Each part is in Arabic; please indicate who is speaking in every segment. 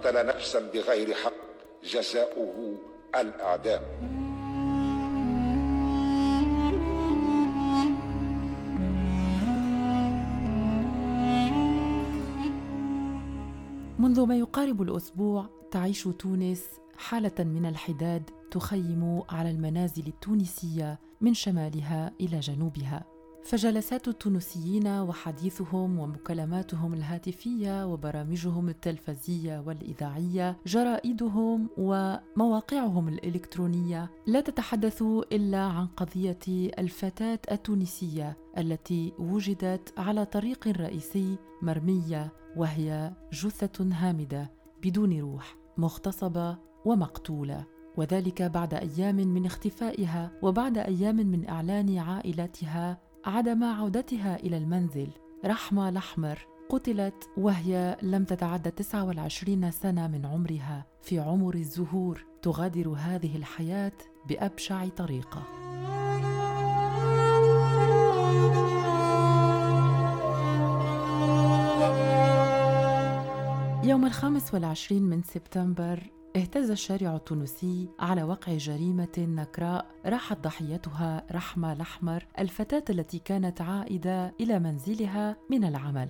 Speaker 1: قتل نفسا بغير حق جزاؤه الاعدام
Speaker 2: منذ ما يقارب الأسبوع تعيش تونس حالة من الحداد تخيم على المنازل التونسية من شمالها إلى جنوبها. فجلسات التونسيين وحديثهم ومكالماتهم الهاتفية وبرامجهم التلفزية والإذاعية جرائدهم ومواقعهم الإلكترونية لا تتحدث إلا عن قضية الفتاة التونسية التي وجدت على طريق رئيسي مرمية وهي جثة هامدة بدون روح مغتصبة ومقتولة. وذلك بعد أيام من اختفائها وبعد أيام من إعلان عائلتها عدم عودتها إلى المنزل. رحمة الاحمر قتلت وهي لم تتعد 29 سنة من عمرها. في عمر الزهور تغادر هذه الحياة بأبشع طريقة. يوم الخامس والعشرين من سبتمبر اهتز الشارع التونسي على وقع جريمة نكراء راحت ضحيتها رحمة الأحمر الفتاة التي كانت عائدة إلى منزلها من العمل.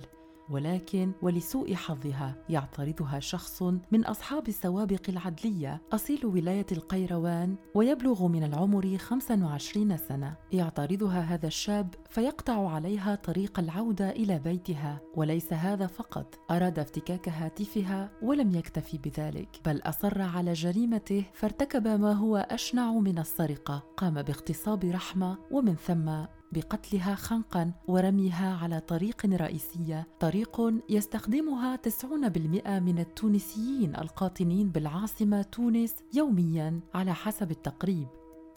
Speaker 2: ولكن ولسوء حظها يعترضها شخص من أصحاب السوابق العدلية أصيل ولاية القيروان ويبلغ من العمر 25 سنة. يعترضها هذا الشاب فيقطع عليها طريق العودة إلى بيتها. وليس هذا فقط أراد افتكاك هاتفها ولم يكتفي بذلك بل أصر على جريمته فارتكب ما هو أشنع من السرقة. قام باغتصاب رحمة ومن ثم بقتلها خنقا ورميها على طريق رئيسية. طريق يستخدمها 90% من التونسيين القاطنين بالعاصمة تونس يوميا على حسب التقريب.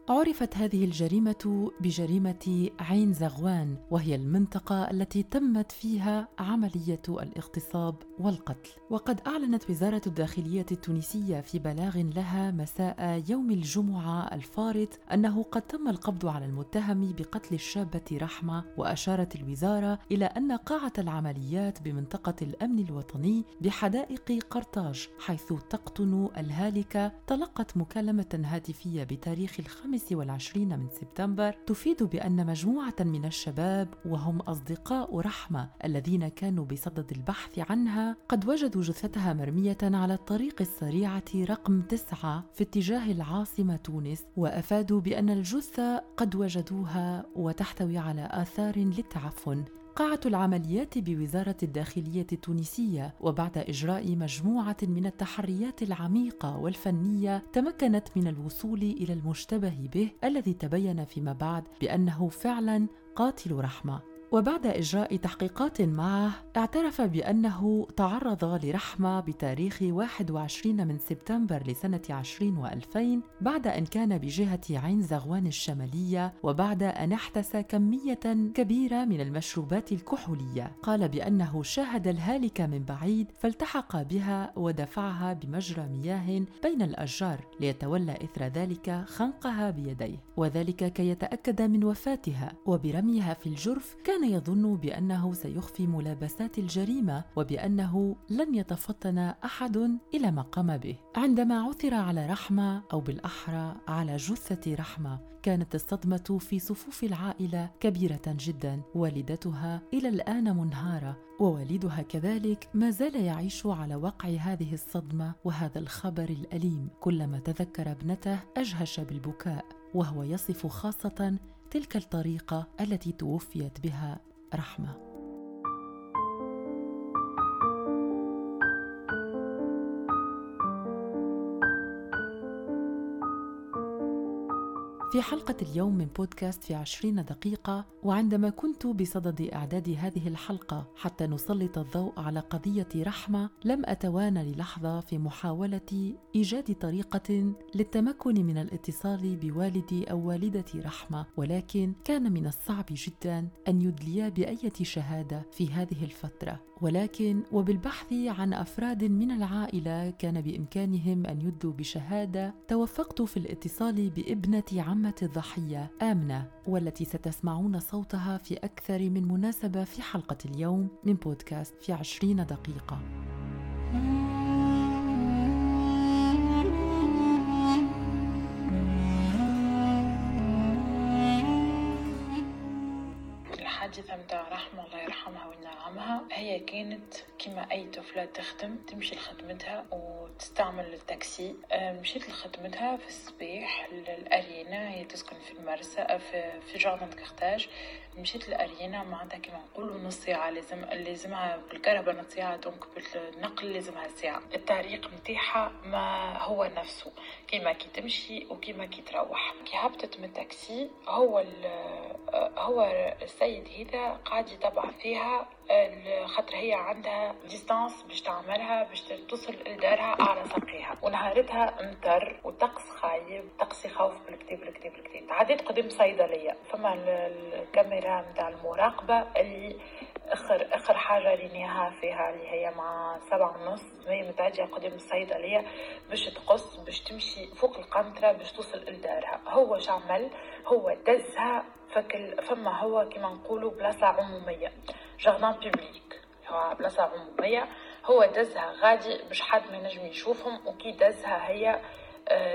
Speaker 2: عرفت هذه الجريمة بجريمة عين زغوان وهي المنطقة التي تمت فيها عملية الاغتصاب والقتل. وقد أعلنت وزارة الداخلية التونسية في بلاغ لها مساء يوم الجمعة الفارط أنه قد تم القبض على المتهم بقتل الشابة رحمة وأشارت الوزارة إلى أن قاعة العمليات بمنطقة الأمن الوطني بحدائق قرطاج حيث تقطن الهالكة تلقت مكالمة هاتفية بتاريخ الخمس الخامس والعشرين من سبتمبر تفيد بأن مجموعة من الشباب وهم أصدقاء رحمة الذين كانوا بصدد البحث عنها قد وجدوا جثتها مرمية على الطريق السريعة رقم تسعة في اتجاه العاصمة تونس وأفادوا بأن الجثة قد وجدوها وتحتوي على آثار للتعفن. قاعة العمليات بوزارة الداخلية التونسية وبعد إجراء مجموعة من التحريات العميقة والفنية تمكنت من الوصول إلى المشتبه به الذي تبين فيما بعد بأنه فعلا قاتل رحمة. وبعد إجراء تحقيقات معه اعترف بأنه تعرض لرحمة بتاريخ 21 من سبتمبر لسنة 20 و2000 بعد أن كان بجهة عين زغوان الشمالية وبعد أن احتسى كمية كبيرة من المشروبات الكحولية. قال بأنه شاهد الهالكة من بعيد فالتحق بها ودفعها بمجرى مياه بين الأشجار ليتولى إثر ذلك خنقها بيديه وذلك كي يتأكد من وفاتها. وبرميها في الجرف كان يظن بأنه سيخفي ملابسات الجريمة وبأنه لن يتفطن أحد إلى ما قام به. عندما عثر على رحمة أو بالأحرى على جثة رحمة كانت الصدمة في صفوف العائلة كبيرة جدا والدتها إلى الآن منهارة ووالدها كذلك ما زال يعيش على وقع هذه الصدمة وهذا الخبر الأليم كلما تذكر ابنته أجهش بالبكاء وهو يصف خاصة تلك الطريقة التي توفيت بها رحمة. في حلقة اليوم من بودكاست في عشرين دقيقة وعندما كنت بصدد إعداد هذه الحلقة حتى نسلط الضوء على قضية رحمة لم أتوانى للحظة في محاولة إيجاد طريقة للتمكن من الاتصال بوالدي أو والدة رحمة ولكن كان من الصعب جدا أن يدليا بأية شهادة في هذه الفترة. ولكن وبالبحث عن أفراد من العائلة كان بإمكانهم أن يدوا بشهادة توفقت في الاتصال بابنة عمة الضحية آمنة والتي ستسمعون صوتها في أكثر من مناسبة في حلقة اليوم من بودكاست في عشرين دقيقة.
Speaker 3: الحادثة متاع رحمة الله يرحمها وإن شاء الله ينعمها هي كانت كما أي طفلة تخدم تمشي لخدمتها وتستعمل التاكسي. آه، مشيت لخدمتها في الصباح لأريانة هي تسكن في المرسى في, في جاردن كارتاج. مشيت لأريانة معناتها كما نقولوا نص ساعة لازم لازمها بالكرهبة نص ساعة donc بالنقل لازمها ساعة. الطريق نتاعها ما هو نفسه كيما كي تمشي وكيما كي تروح. كي هبطت من التاكسي هو هو السيد هذا قاعد يتبع فيها خاطر هي عندها ديستانس باش تعملها باش توصل لدارها على ساقيها. ونهارتها مطر وطقس خايب طقس يخوف بالكتاب بالكتاب بالكتاب تعديت قدام صيدلية. فما الكاميرا نتاع المراقبة اللي أخر اخر حاجة رينيها فيها اللي هي مع سبعة ونص هي متعدية قدام الصيدليه باش تقص باش تمشي فوق القنطرة باش توصل لدارها. هو شعمل هو دزها فكل فما هو كما نقولوا بلاصة عمومية. جاردان بيبليك هو بلاصة عمومية. هو دزها غادي باش حد ما ينجم يشوفهم وكي دزها هي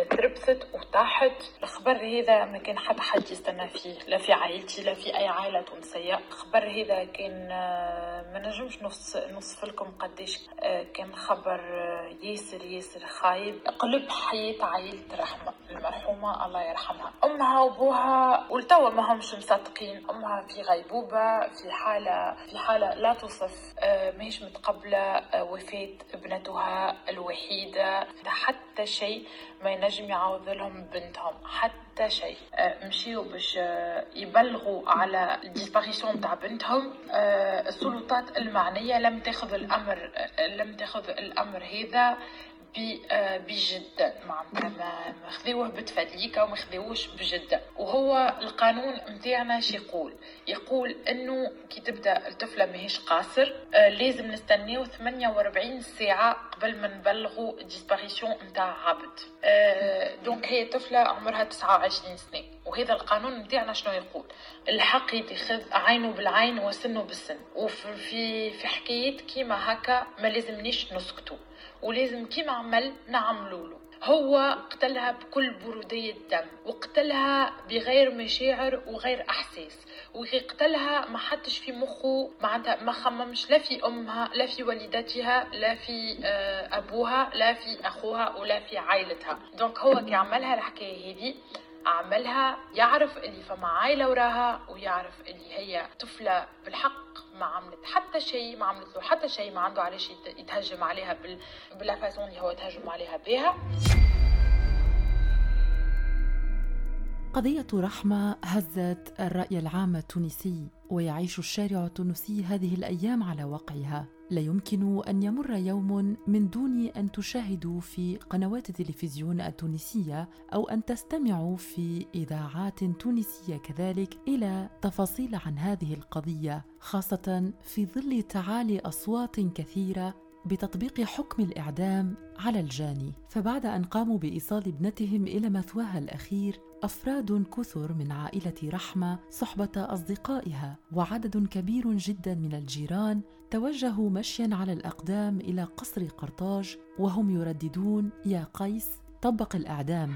Speaker 3: تربثت وطاحت. الخبر هذا ما كان حتى حد يستنى فيه لا في عائلتي لا في أي عائلة تونسية. الخبر هذا كان آه، ما نجمش نص نصف لكم قديش آه، كان خبر ياسر ياسر خايب. قلب حياة عائلة رحمه المرحومة الله يرحمها. أمها وأبوها ولتوا ما همش مصدقين. أمها في غيبوبة في حالة في حالة لا توصف. ماهيش متقبلة وفاة ابنتها الوحيدة. حتى شيء ما ينجم يعوض لهم بنتهم حتى شيء. آه، مشيوا باش آه، يبلغوا على الديسباريسيون تاع بنتهم. آه، السلطات المعنية لم تاخذ الأمر لم تاخذ الأمر هذا بجد معناتها ما خذيوه بتفليكة وما خذيوش بجد وهو القانون متاعنا شي يقول. يقول إنه كي تبدأ الطفلة ماهيش قاصر آه لازم نستناو 48 ساعة قبل ما نبلغوا disparition نتاع عبد. آه donc هي طفلة عمرها 29 سنة. وهذا القانون نتاعنا شنو يقول؟ الحق يتخذ عينه بالعين وسنه بالسن. وفي في حكايات كيما هكا ما لازمنيش نسكتوا ولازم كيما عمل نعملوا له. هو قتلها بكل برودية دم وقتلها بغير مشاعر وغير أحساس. وقتلها ما حطش في مخه معناتها ما خممش لا في أمها لا في والدتها لا في آه، أبوها لا في أخوها ولا في عائلتها. donc هو كي عملها الحكاية هذه عملها يعرف اللي فما عائله وراها ويعرف اللي هي طفلة بالحق ما عملت حتى شيء ما عملت له حتى شيء ما عنده علاش يتهجم عليها بال... بال façon اللي هو يتهجم عليها بها.
Speaker 2: قضية رحمة هزت الرأي العام التونسي ويعيش الشارع التونسي هذه الأيام على وقعها. لا يمكن أن يمر يوم من دون أن تشاهدوا في قنوات التلفزيون التونسية أو أن تستمعوا في إذاعات تونسية كذلك إلى تفاصيل عن هذه القضية خاصة في ظل تعالي أصوات كثيرة بتطبيق حكم الإعدام على الجاني. فبعد أن قاموا بإيصال ابنتهم إلى مثواها الأخير أفراد كثر من عائلة رحمة صحبة أصدقائها وعدد كبير جدا من الجيران توجهوا مشيا على الأقدام إلى قصر قرطاج وهم يرددون يا قيس طبق الأعدام.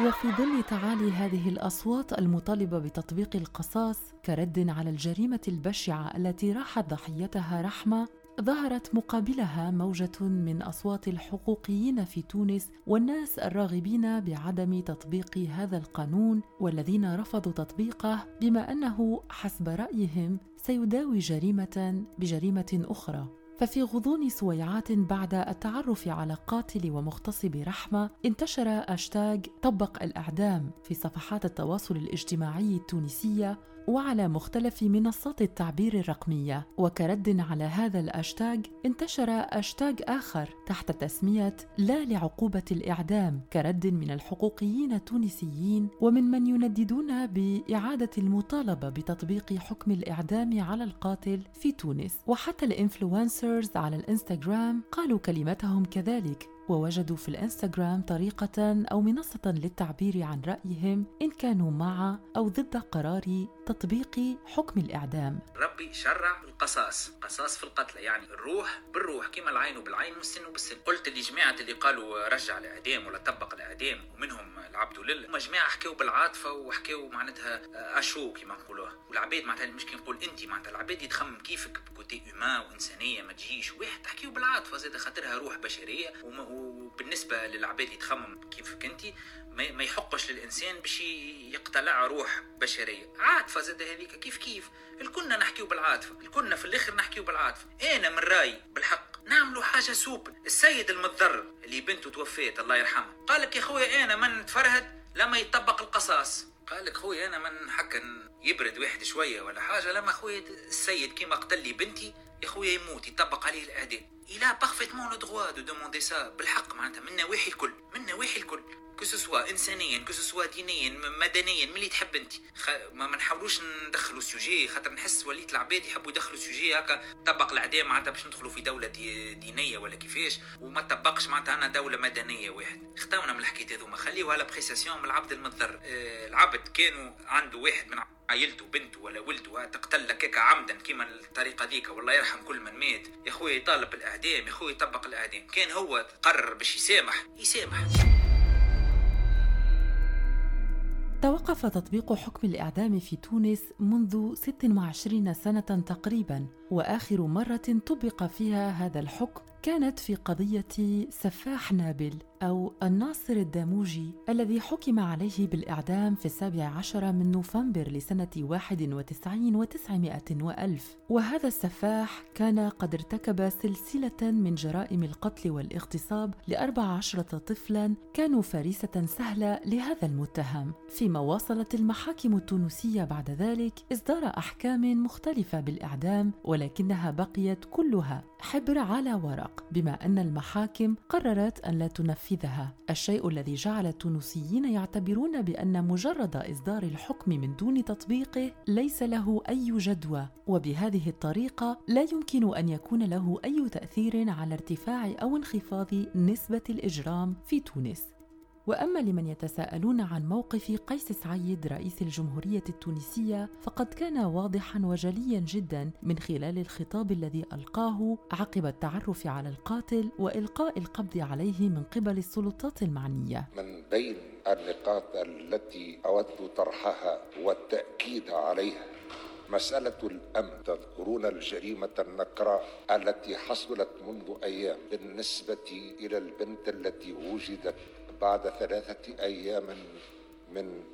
Speaker 2: وفي ظل تعالي هذه الأصوات المطالبة بتطبيق القصاص كرد على الجريمة البشعة التي راحت ضحيتها رحمة ظهرت مقابلها موجة من أصوات الحقوقيين في تونس والناس الراغبين بعدم تطبيق هذا القانون والذين رفضوا تطبيقه بما أنه حسب رأيهم سيداوي جريمة بجريمة أخرى. ففي غضون سويعات بعد التعرف على قاتل ومغتصب رحمة انتشر أشتاج طبق الأعدام في صفحات التواصل الاجتماعي التونسية وعلى مختلف منصات التعبير الرقمية. وكرد على هذا الأشتاج انتشر أشتاج آخر تحت تسمية لا لعقوبة الإعدام. كرد من الحقوقيين التونسيين ومن من ينددون بإعادة المطالبة بتطبيق حكم الإعدام على القاتل في تونس. وحتى ال influencers على الإنستغرام قالوا كلمتهم كذلك. ووجدوا في الإنستغرام طريقة أو منصة للتعبير عن رأيهم إن كانوا مع أو ضد قرار تطبيق حكم الإعدام.
Speaker 4: ربي شرع القصاص. قصاص في القتلى يعني الروح بالروح كما العين بالعين والسن بالسن. قلت لجماعة اللي قالوا رجع الإعدام ولا طبق الإعدام ومنهم العبد لله. هما جماعة حكاوا بالعاطفة وحكاوا معناتها أشو كما نقولوها والعباد معناتها مش كي نقول أنت معناتها العباد يتخمم كيفك بكوتي أومان وإنسانية ما تجيش. واحد تحكيو بالعاطفة زاد خاطرها روح بشرية. وبالنسبة للعباد يتخمم كيفك أنت ما يحقش للإنسان باش يقتلع روح بشرية. عاطفة زاد هذيك. كيف كيف؟ الكلنا نحكيو بالعاطفة. الكلنا في الآخر نحكيو بالعاطفة. أنا من رأيي بالحق نعملوا حاجة سوبر. السيد المضر اللي بنته توفيت الله يرحمها قال لك يا خويا أنا من تفرهد لما يطبق القصاص. قال لك خويا أنا من حكا يبرد واحد شوية ولا حاجة لما خويا السيد كيما قتل لي بنتي يا خويا يموت يطبق عليه الاعدام إلى بارفيتمون لو دروا دو دوموندي سا بالحق معناتها من نواحي الكل من نواحي الكل. كسوا انسانيا كسوا دينيا مدنيا من اللي تحب انت خ... ما, نحاولوش ندخلوا سوجي خاطر نحس وليت العباد يحبوا يدخلوا سوجي هكا طبق الاعدام معناتها باش ندخلوا في دوله دي... دينيه ولا كيفاش وما طبقش معناتها أنا دوله مدنيه واحد اختاونا من الحكاية هذوما خليوها لابريسيسيون من العبد المضر آه العبد كانوا عنده واحد من عائلته بنته ولا ولده تقتل لك عمدا كيما الطريقة ذيك والله يرحم كل من مات يا خويا يطالب الاعدام يا خويا يطبق الاعدام كان هو قرر باش يسامح يسامح
Speaker 2: توقف تطبيق حكم الإعدام في تونس منذ 26 سنة تقريبا. وآخر مرة طبق فيها هذا الحكم كانت في قضية سفاح نابل أو الناصر الداموجي الذي حكم عليه بالإعدام في السابع عشر من نوفمبر لسنة واحد وتسعين وتسعمائة وألف. وهذا السفاح كان قد ارتكب سلسلة من جرائم القتل والاغتصاب لأربع عشرة طفلا كانوا فريسة سهلة لهذا المتهم. فيما واصلت المحاكم التونسية بعد ذلك إصدار أحكام مختلفة بالإعدام ولكنها بقيت كلها حبر على ورق بما أن المحاكم قررت أن لا تنفذها. الشيء الذي جعل التونسيين يعتبرون بأن مجرد إصدار الحكم من دون تطبيقه ليس له أي جدوى وبهذه الطريقة لا يمكن أن يكون له أي تأثير على ارتفاع أو انخفاض نسبة الإجرام في تونس. وأما لمن يتساءلون عن موقف قيس سعيد رئيس الجمهورية التونسية فقد كان واضحا وجليا جدا من خلال الخطاب الذي ألقاه عقب التعرف على القاتل وإلقاء القبض عليه من قبل السلطات المعنية.
Speaker 1: من بين النقاط التي أود طرحها والتأكيد عليها مسألة الأمن تذكرون الجريمة النكراء التي حصلت منذ أيام بالنسبة إلى البنت التي وجدت بعد ثلاثة أيام من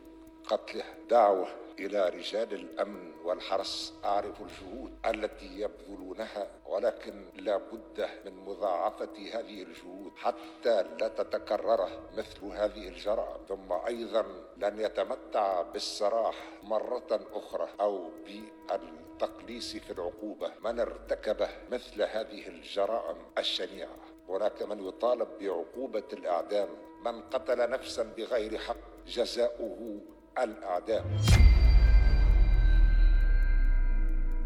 Speaker 1: قتله دعوة إلى رجال الأمن والحرس أعرف الجهود التي يبذلونها ولكن لا بد من مضاعفة هذه الجهود حتى لا تتكرر مثل هذه الجرائم ثم أيضا لن يتمتع بالسراح مرة أخرى أو بالتقليص في العقوبة. من ارتكب مثل هذه الجرائم الشنيعة؟ هناك من يطالب بعقوبة الإعدام من قتل نفسا بغير حق جزاؤه الاعدام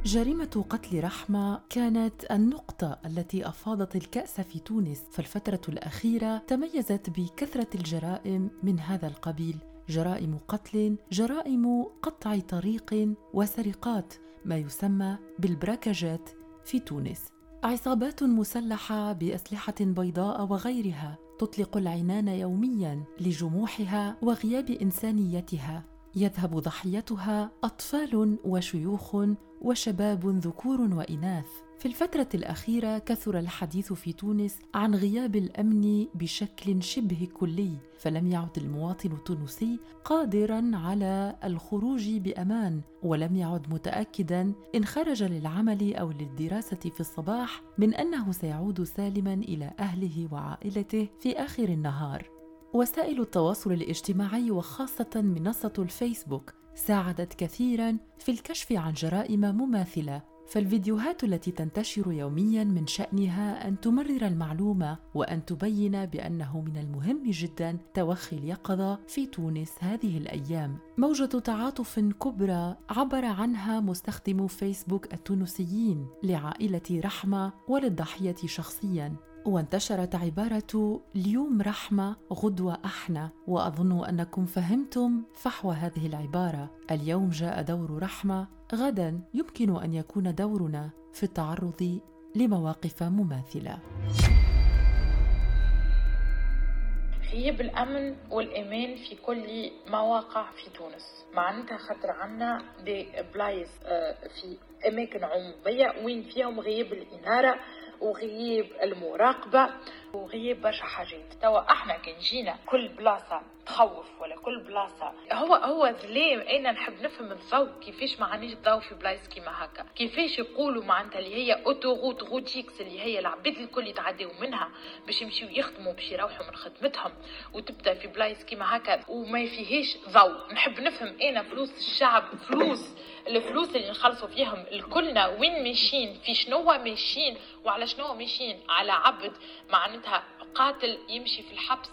Speaker 2: جريمة قتل رحمة كانت النقطة التي أفاضت الكأس في تونس فالفترة الأخيرة تميزت بكثرة الجرائم من هذا القبيل. جرائم قتل جرائم قطع طريق وسرقات ما يسمى بالبراكجات في تونس. عصابات مسلحة بأسلحة بيضاء وغيرها تطلق العنان يوميا لجموحها وغياب إنسانيتها. يذهب ضحيتها أطفال وشيوخ وشباب ذكور وإناث. في الفترة الأخيرة كثر الحديث في تونس عن غياب الأمن بشكل شبه كلي، فلم يعد المواطن التونسي قادرا على الخروج بأمان، ولم يعد متأكدا إن خرج للعمل أو للدراسة في الصباح من أنه سيعود سالما إلى أهله وعائلته في آخر النهار. وسائل التواصل الاجتماعي وخاصة منصة الفيسبوك ساعدت كثيرا في الكشف عن جرائم مماثلة فالفيديوهات التي تنتشر يوميا من شأنها أن تمرر المعلومة وأن تبين بأنه من المهم جدا توخي اليقظة في تونس هذه الأيام. موجة تعاطف كبرى عبر عنها مستخدمو فيسبوك التونسيين لعائلة رحمة وللضحية شخصيا. وانتشرت عبارة اليوم رحمة غدوة أحنى وأظن أنكم فهمتم فحوى هذه العبارة. اليوم جاء دور رحمة غدا يمكن أن يكون دورنا في التعرض لمواقف مماثلة.
Speaker 3: غياب الأمن والامان في كل مواقع في تونس. معناتها خاطر عنا دي بلايص آه، في أماكن عمومية وين فيهم غياب الإنارة وغياب المراقبة. وغياب برشا حاجات. توا أحنا كان جينا كل بلاصة تخوف ولا كل بلاصة. هو هو ظلام. أنا نحب نفهم الضوء كيفاش ما عنديش ضوء في بلايص كيما هكا. كيفاش يقولوا معناتها اللي هي autoroute routiques اللي هي العباد الكل يتعداو منها باش يمشيو يخدموا باش يروحوا من خدمتهم وتبدأ في بلايص كيما هكا وما فيهاش ضوء نحب نفهم أنا فلوس الشعب فلوس الفلوس اللي نخلصوا فيهم الكلنا. وين ماشيين؟ في شنو ماشيين؟ وعلى شنو ماشيين؟ على عبد. معناتها قاتل يمشي في الحبس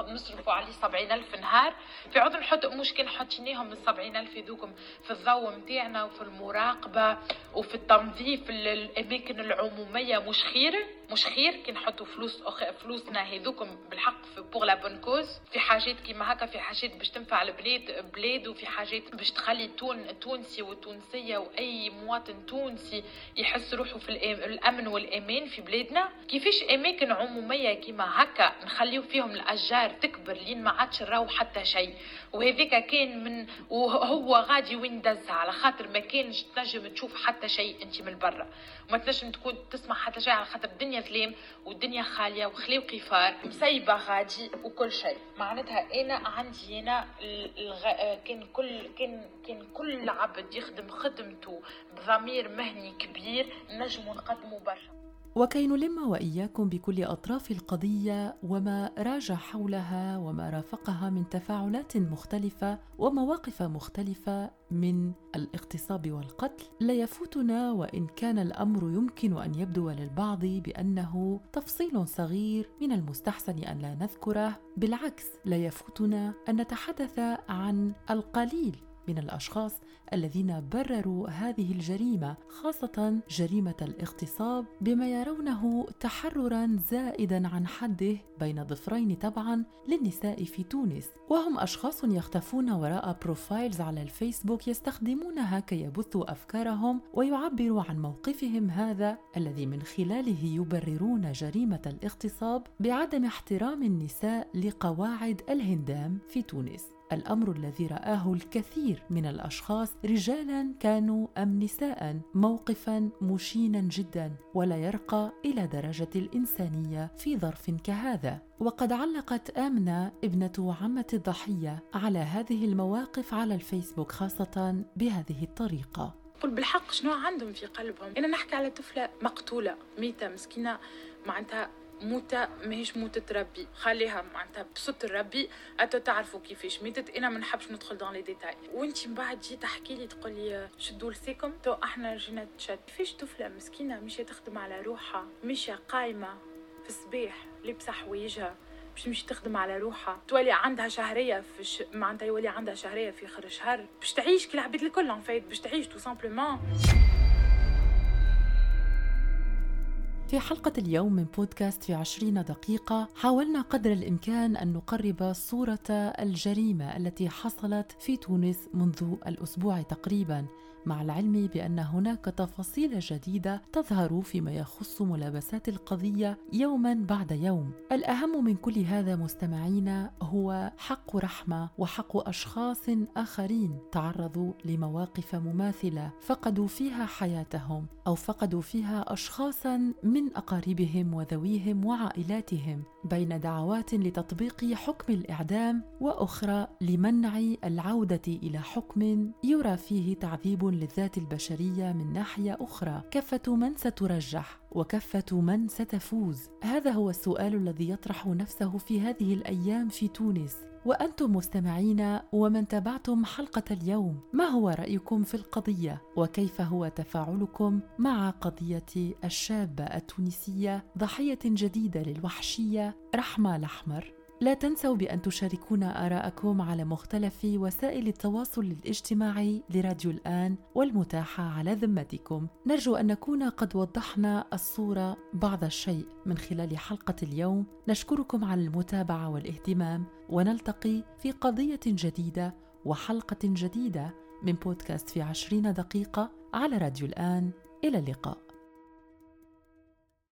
Speaker 3: نصرفوا عليه سبعين ألف نهار. في عوض نحط مشكل حطيناهم من سبعين ألف يذوكم في الضوء متاعنا وفي المراقبة وفي التنظيف الأماكن العمومية. مش خير مش خير كي نحطوا فلوس أخ... فلوسنا هذوكم بالحق في pour la bonne cause في حاجات كيما هكا في حاجات باش تنفع البلاد بلاد وفي حاجات باش تخلي تون تونسي وتونسية وأي مواطن تونسي يحس روحه في الأمن والأمان في بلادنا. كيفاش أماكن عمومية كيما هكا نخليو فيهم الأشجار تكبر لين ما عادش نراو حتى شيء. وهذيك كان من وهو غادي وين دز على خاطر ما كانش تنجم تشوف حتى شيء أنت من برا. وما تنجم تكون تسمع حتى شيء على خاطر الدنيا ظلام والدنيا خالية وخلي وقفار مسيبة غادي وكل شيء. معناتها أنا عندي أنا الغ... كان كل كان كان كل عبد يخدم خدمته بضمير مهني كبير نجموا نقدموا برشا.
Speaker 2: وكي نلم وإياكم بكل أطراف القضية وما راج حولها وما رافقها من تفاعلات مختلفة ومواقف مختلفة من الاغتصاب والقتل لا يفوتنا وإن كان الأمر يمكن أن يبدو للبعض بأنه تفصيل صغير من المستحسن أن لا نذكره بالعكس لا يفوتنا أن نتحدث عن القليل من الأشخاص الذين برروا هذه الجريمة خاصة جريمة الاغتصاب بما يرونه تحررا زائدا عن حده بين ضفرين طبعا للنساء في تونس. وهم أشخاص يختفون وراء profiles على الفيسبوك يستخدمونها كي يبثوا أفكارهم ويعبروا عن موقفهم هذا الذي من خلاله يبررون جريمة الاغتصاب بعدم احترام النساء لقواعد الهندام في تونس. الأمر الذي رآه الكثير من الأشخاص رجالا كانوا أم نساء موقفا مشينا جدا ولا يرقى إلى درجة الإنسانية في ظرف كهذا. وقد علقت آمنة ابنة عمة الضحية على هذه المواقف على الفيسبوك خاصة بهذه الطريقة.
Speaker 3: قل بالحق شنو عندهم في قلبهم؟ أنا نحكي على طفلة مقتولة ميتة مسكينة معناتها موتة ماهيش موتة ربي خليها معناتها بصوت ربي أنتوا تعرفوا كيفاش ميتت أنا ما نحبش ندخل dans les détails وأنت من بعد جيت تحكي لي تقول لي شدوا لسيكم تو إحنا جينا تشد كيفاش طفلة مسكينة مشي تخدم على روحها؟ مشي قايمة في الصباح لابسه حوايجها. باش تمشي تخدم على روحها. تولي عندها شهرية في ش... معناتها يولي عندها شهرية في آخر الشهر. باش تعيش كالعباد الكل ان فايت باش تعيش تو simplement
Speaker 2: في حلقة اليوم من بودكاست في عشرين دقيقة حاولنا قدر الإمكان أن نقرب صورة الجريمة التي حصلت في تونس منذ الأسبوع تقريبا. مع العلم بأن هناك تفاصيل جديدة تظهر فيما يخص ملابسات القضية يوما بعد يوم. الأهم من كل هذا مستمعينا هو حق رحمة وحق أشخاص آخرين تعرضوا لمواقف مماثلة فقدوا فيها حياتهم أو فقدوا فيها اشخاصا من أقاربهم وذويهم وعائلاتهم. بين دعوات لتطبيق حكم الإعدام وأخرى لمنع العودة إلى حكم يرى فيه تعذيب للذات البشرية من ناحية أخرى. كفة من سترجح وكفة من ستفوز. هذا هو السؤال الذي يطرح نفسه في هذه الأيام في تونس. وأنتم مستمعين ومن تابعتم حلقة اليوم. ما هو رأيكم في القضية؟ وكيف هو تفاعلكم مع قضية الشابة التونسية؟ ضحية جديدة للوحشية. رحمة الأحمر. لا تنسوا بأن تشاركونا آراءكم على مختلف وسائل التواصل الاجتماعي لراديو الآن والمتاحة على ذمتكم. نرجو أن نكون قد وضحنا الصورة بعض الشيء من خلال حلقة اليوم. نشكركم على المتابعة والاهتمام. ونلتقي في قضية جديدة وحلقة جديدة من بودكاست في عشرين دقيقة على راديو الآن. إلى اللقاء.